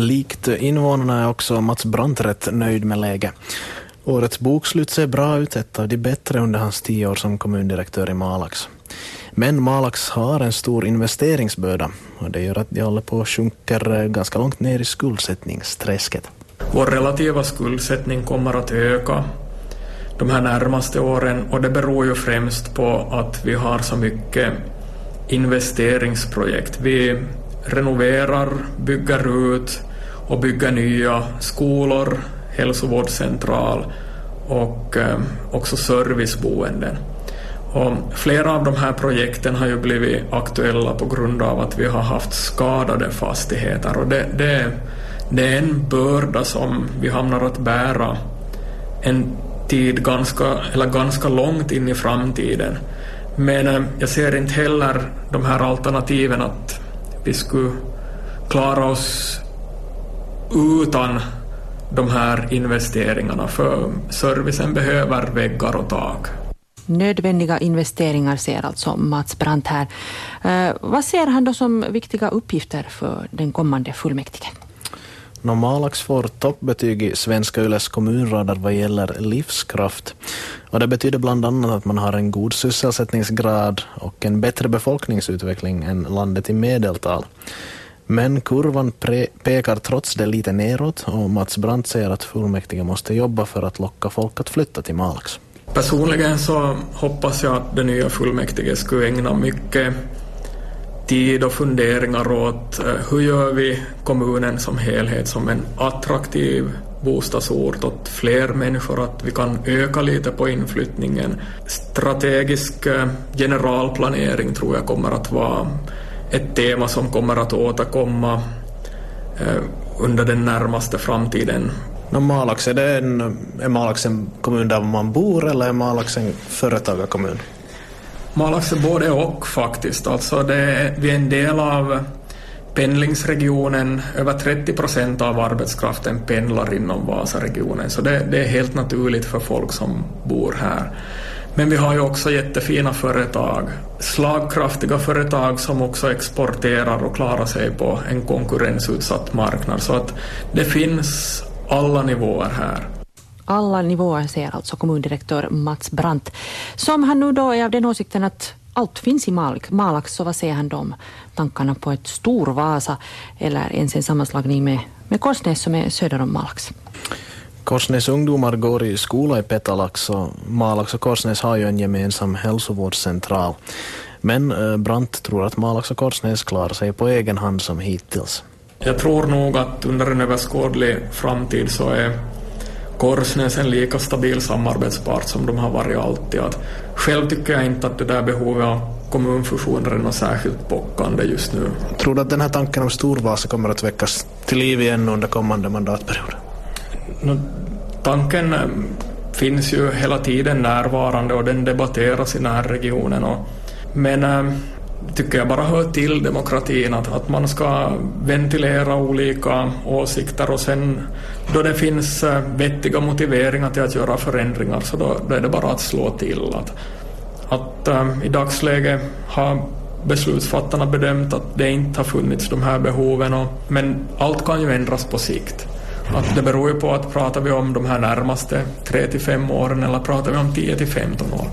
Likt invånarna är också Mats Brandt rätt nöjd med läget. Årets bokslut ser bra ut, ett av de bättre under hans tio år som kommundirektör i Malax. Men Malax har en stor investeringsbörda och det gör att de håller på att sjunker ganska långt ner i skuldsättningsträsket. Vår relativa skuldsättning kommer att öka de här närmaste åren och det beror ju främst på att vi har så mycket investeringsprojekt. Vi renoverar, bygger ut och bygger nya skolor, hälsovårdscentral och eh, också serviceboenden. Och flera av de här projekten har ju blivit aktuella på grund av att vi har haft skadade fastigheter och det, det, det är en börda som vi hamnar att bära en tid ganska, eller ganska långt in i framtiden. Men eh, jag ser inte heller de här alternativen att vi skulle klara oss utan de här investeringarna för servicen behöver väggar och tak. Nödvändiga investeringar ser alltså Mats Brandt här. Eh, vad ser han då som viktiga uppgifter för den kommande fullmäktige? Normalax får toppbetyg i Svenska Yles kommunradar vad gäller livskraft. Och det betyder bland annat att man har en god sysselsättningsgrad och en bättre befolkningsutveckling än landet i medeltal. Men kurvan pekar trots det lite neråt och Mats Brandt säger att fullmäktige måste jobba för att locka folk att flytta till Malax. Personligen så hoppas jag att det nya fullmäktige skulle ägna mycket tid och funderingar åt eh, hur gör vi kommunen som helhet som en attraktiv bostadsort åt fler människor, att vi kan öka lite på inflyttningen. Strategisk eh, generalplanering tror jag kommer att vara ett tema som kommer att återkomma eh, under den närmaste framtiden. No, Malax, är, det en, är Malax en kommun där man bor eller är Malax en företagarkommun? Malax är både och faktiskt. Alltså det, vi är en del av pendlingsregionen. Över 30 procent av arbetskraften pendlar inom Vasaregionen så det, det, är helt naturligt för folk som bor här. Men vi har ju också jättefina företag, slagkraftiga företag som också exporterar och klarar sig på en konkurrensutsatt marknad. Så att det finns alla nivåer här. Alla nivåer ser alltså kommundirektör Mats Brandt. Som han nu då är av den åsikten att allt finns i Malax, så vad säger han då om tankarna på ett Storvasa eller ens en sammanslagning med, med Korsnäs som är söder om Malax? Korsnäs ungdomar går i skola i Petalax och Malax och Korsnäs har ju en gemensam hälsovårdscentral. Men eh, Brandt tror att Malax och Korsnäs klarar sig på egen hand som hittills. Jag tror nog att under en överskådlig framtid så är Korsnäs en lika stabil samarbetspart som de har varit alltid. Att själv tycker jag inte att det där behovet av kommunfusioner är något särskilt bockande just nu. Tror du att den här tanken om Storvasa kommer att väckas till liv igen under kommande mandatperiod? Tanken eh, finns ju hela tiden närvarande och den debatteras i den här regionen. Och, men eh, tycker jag bara hör till demokratin att, att man ska ventilera olika åsikter och sen då det finns eh, vettiga motiveringar till att göra förändringar så då, då är det bara att slå till. Att, att äh, i dagsläget har beslutsfattarna bedömt att det inte har funnits de här behoven och, men allt kan ju ändras på sikt. Att det beror ju på att pratar vi om de här närmaste 3 till 5 åren eller pratar vi om 10 till 15 år.